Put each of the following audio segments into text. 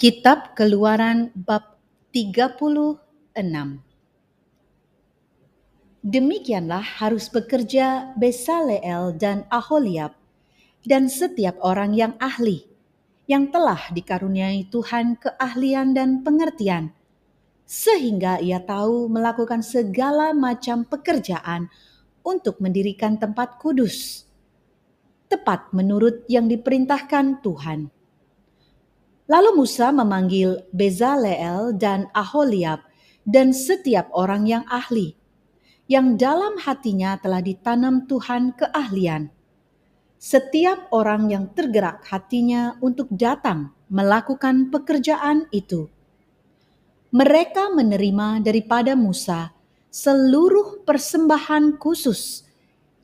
Kitab Keluaran bab 36 Demikianlah harus bekerja Besaleel dan Aholiab dan setiap orang yang ahli yang telah dikaruniai Tuhan keahlian dan pengertian sehingga ia tahu melakukan segala macam pekerjaan untuk mendirikan tempat kudus tepat menurut yang diperintahkan Tuhan. Lalu Musa memanggil Bezaleel dan Aholiab dan setiap orang yang ahli, yang dalam hatinya telah ditanam Tuhan keahlian. Setiap orang yang tergerak hatinya untuk datang melakukan pekerjaan itu. Mereka menerima daripada Musa seluruh persembahan khusus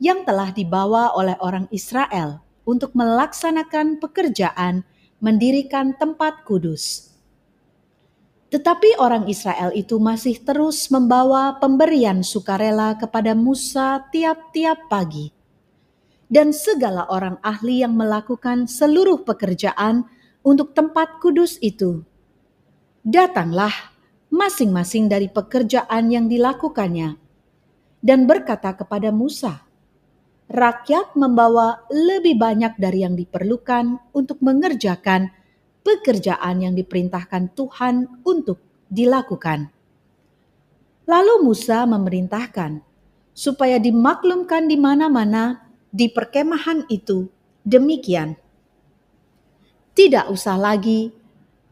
yang telah dibawa oleh orang Israel untuk melaksanakan pekerjaan mendirikan tempat kudus. Tetapi orang Israel itu masih terus membawa pemberian sukarela kepada Musa tiap-tiap pagi. Dan segala orang ahli yang melakukan seluruh pekerjaan untuk tempat kudus itu. Datanglah masing-masing dari pekerjaan yang dilakukannya dan berkata kepada Musa, rakyat membawa lebih banyak dari yang diperlukan untuk mengerjakan pekerjaan yang diperintahkan Tuhan untuk dilakukan. Lalu Musa memerintahkan supaya dimaklumkan di mana-mana di perkemahan itu demikian. Tidak usah lagi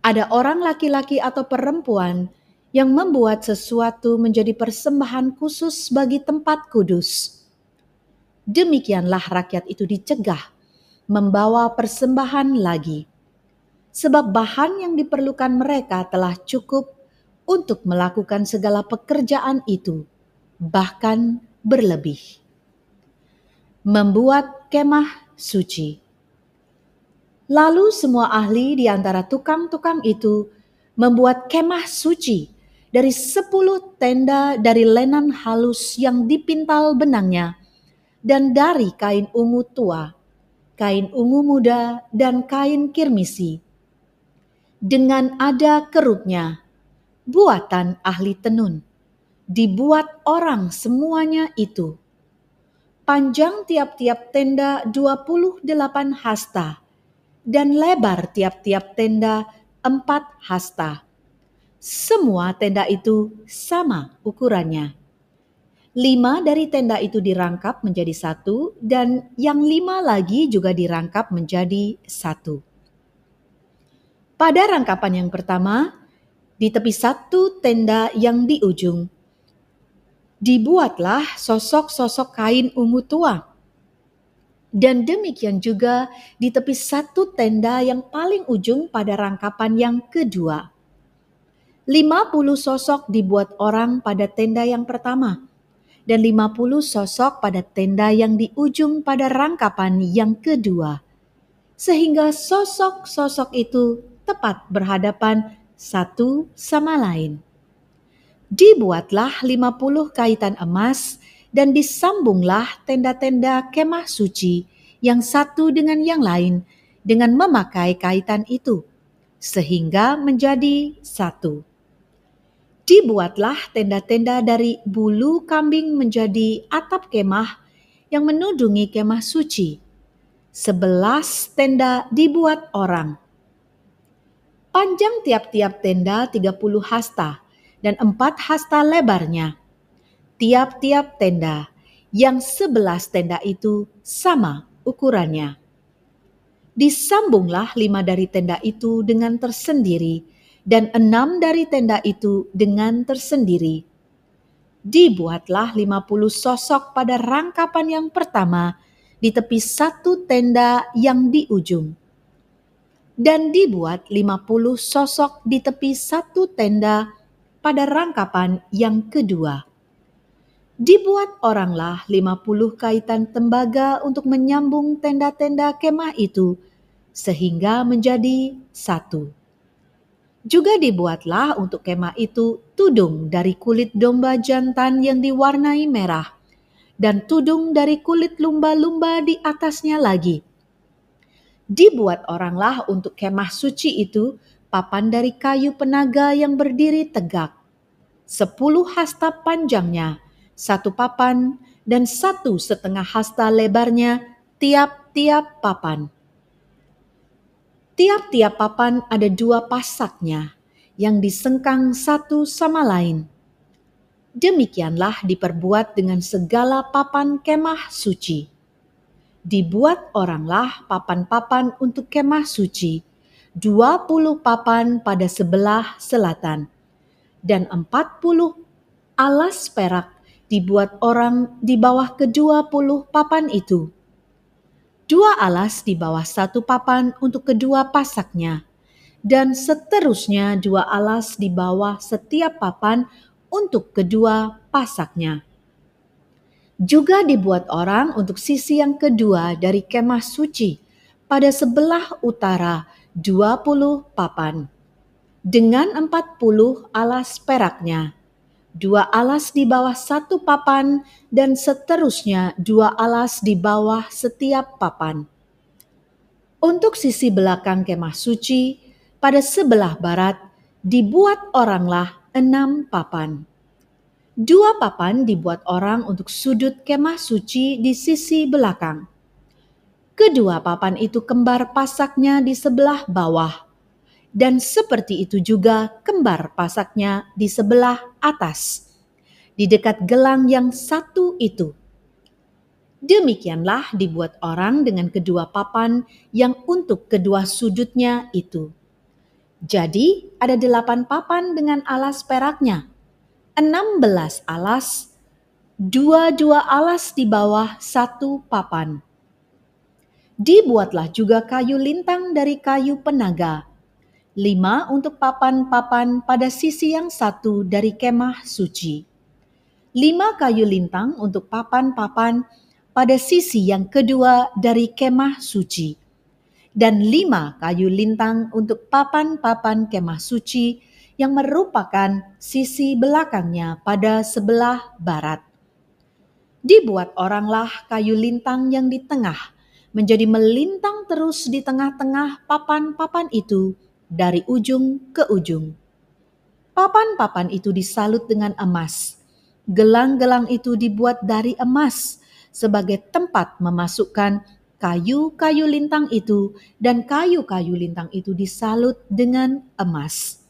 ada orang laki-laki atau perempuan yang membuat sesuatu menjadi persembahan khusus bagi tempat kudus demikianlah rakyat itu dicegah membawa persembahan lagi. Sebab bahan yang diperlukan mereka telah cukup untuk melakukan segala pekerjaan itu, bahkan berlebih. Membuat kemah suci. Lalu semua ahli di antara tukang-tukang itu membuat kemah suci dari sepuluh tenda dari lenan halus yang dipintal benangnya dan dari kain ungu tua, kain ungu muda, dan kain kirmisi. Dengan ada kerupnya, buatan ahli tenun, dibuat orang semuanya itu. Panjang tiap-tiap tenda 28 hasta, dan lebar tiap-tiap tenda 4 hasta. Semua tenda itu sama ukurannya lima dari tenda itu dirangkap menjadi satu, dan yang lima lagi juga dirangkap menjadi satu. Pada rangkapan yang pertama, di tepi satu tenda yang di ujung, dibuatlah sosok-sosok kain ungu tua. Dan demikian juga di tepi satu tenda yang paling ujung pada rangkapan yang kedua. Lima puluh sosok dibuat orang pada tenda yang pertama dan 50 sosok pada tenda yang di ujung pada rangkapan yang kedua. Sehingga sosok-sosok itu tepat berhadapan satu sama lain. Dibuatlah 50 kaitan emas dan disambunglah tenda-tenda kemah suci yang satu dengan yang lain dengan memakai kaitan itu, sehingga menjadi satu dibuatlah tenda-tenda dari bulu kambing menjadi atap kemah yang menudungi kemah suci. Sebelas tenda dibuat orang. Panjang tiap-tiap tenda 30 hasta dan empat hasta lebarnya. Tiap-tiap tenda yang sebelas tenda itu sama ukurannya. Disambunglah lima dari tenda itu dengan tersendiri dan enam dari tenda itu dengan tersendiri. Dibuatlah lima puluh sosok pada rangkapan yang pertama di tepi satu tenda yang di ujung. Dan dibuat lima puluh sosok di tepi satu tenda pada rangkapan yang kedua. Dibuat oranglah lima puluh kaitan tembaga untuk menyambung tenda-tenda kemah itu, sehingga menjadi satu juga dibuatlah untuk kemah itu tudung dari kulit domba jantan yang diwarnai merah, dan tudung dari kulit lumba-lumba di atasnya lagi. Dibuat oranglah untuk kemah suci itu papan dari kayu penaga yang berdiri tegak. Sepuluh hasta panjangnya, satu papan, dan satu setengah hasta lebarnya tiap-tiap papan. Tiap-tiap papan ada dua pasaknya yang disengkang satu sama lain. Demikianlah diperbuat dengan segala papan kemah suci. Dibuat oranglah papan-papan untuk kemah suci, dua puluh papan pada sebelah selatan, dan empat puluh alas perak dibuat orang di bawah kedua puluh papan itu dua alas di bawah satu papan untuk kedua pasaknya, dan seterusnya dua alas di bawah setiap papan untuk kedua pasaknya. Juga dibuat orang untuk sisi yang kedua dari kemah suci pada sebelah utara dua puluh papan, dengan empat puluh alas peraknya dua alas di bawah satu papan, dan seterusnya dua alas di bawah setiap papan. Untuk sisi belakang kemah suci, pada sebelah barat, dibuat oranglah enam papan. Dua papan dibuat orang untuk sudut kemah suci di sisi belakang. Kedua papan itu kembar pasaknya di sebelah bawah dan seperti itu juga kembar pasaknya di sebelah atas, di dekat gelang yang satu itu. Demikianlah dibuat orang dengan kedua papan yang untuk kedua sudutnya itu. Jadi ada delapan papan dengan alas peraknya, enam belas alas, dua-dua alas di bawah satu papan. Dibuatlah juga kayu lintang dari kayu penaga, lima untuk papan-papan pada sisi yang satu dari kemah suci, lima kayu lintang untuk papan-papan pada sisi yang kedua dari kemah suci, dan lima kayu lintang untuk papan-papan kemah suci yang merupakan sisi belakangnya pada sebelah barat. Dibuat oranglah kayu lintang yang di tengah, menjadi melintang terus di tengah-tengah papan-papan itu dari ujung ke ujung. Papan-papan itu disalut dengan emas. Gelang-gelang itu dibuat dari emas sebagai tempat memasukkan kayu-kayu lintang itu dan kayu-kayu lintang itu disalut dengan emas.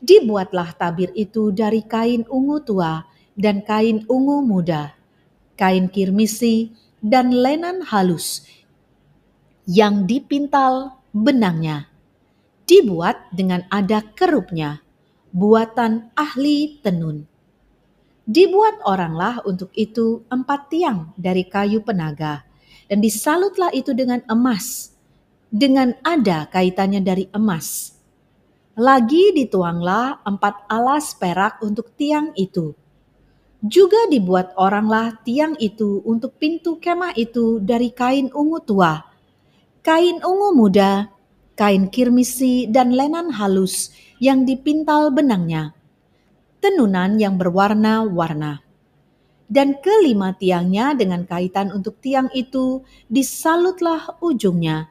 Dibuatlah tabir itu dari kain ungu tua dan kain ungu muda, kain kirmisi dan lenan halus yang dipintal benangnya dibuat dengan ada kerupnya, buatan ahli tenun. Dibuat oranglah untuk itu empat tiang dari kayu penaga, dan disalutlah itu dengan emas, dengan ada kaitannya dari emas. Lagi dituanglah empat alas perak untuk tiang itu. Juga dibuat oranglah tiang itu untuk pintu kemah itu dari kain ungu tua, kain ungu muda, kain kirmisi dan lenan halus yang dipintal benangnya, tenunan yang berwarna-warna. Dan kelima tiangnya dengan kaitan untuk tiang itu disalutlah ujungnya,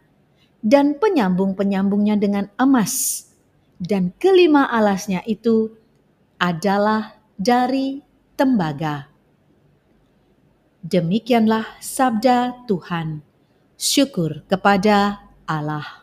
dan penyambung-penyambungnya dengan emas. Dan kelima alasnya itu adalah dari tembaga. Demikianlah sabda Tuhan. Syukur kepada Allah.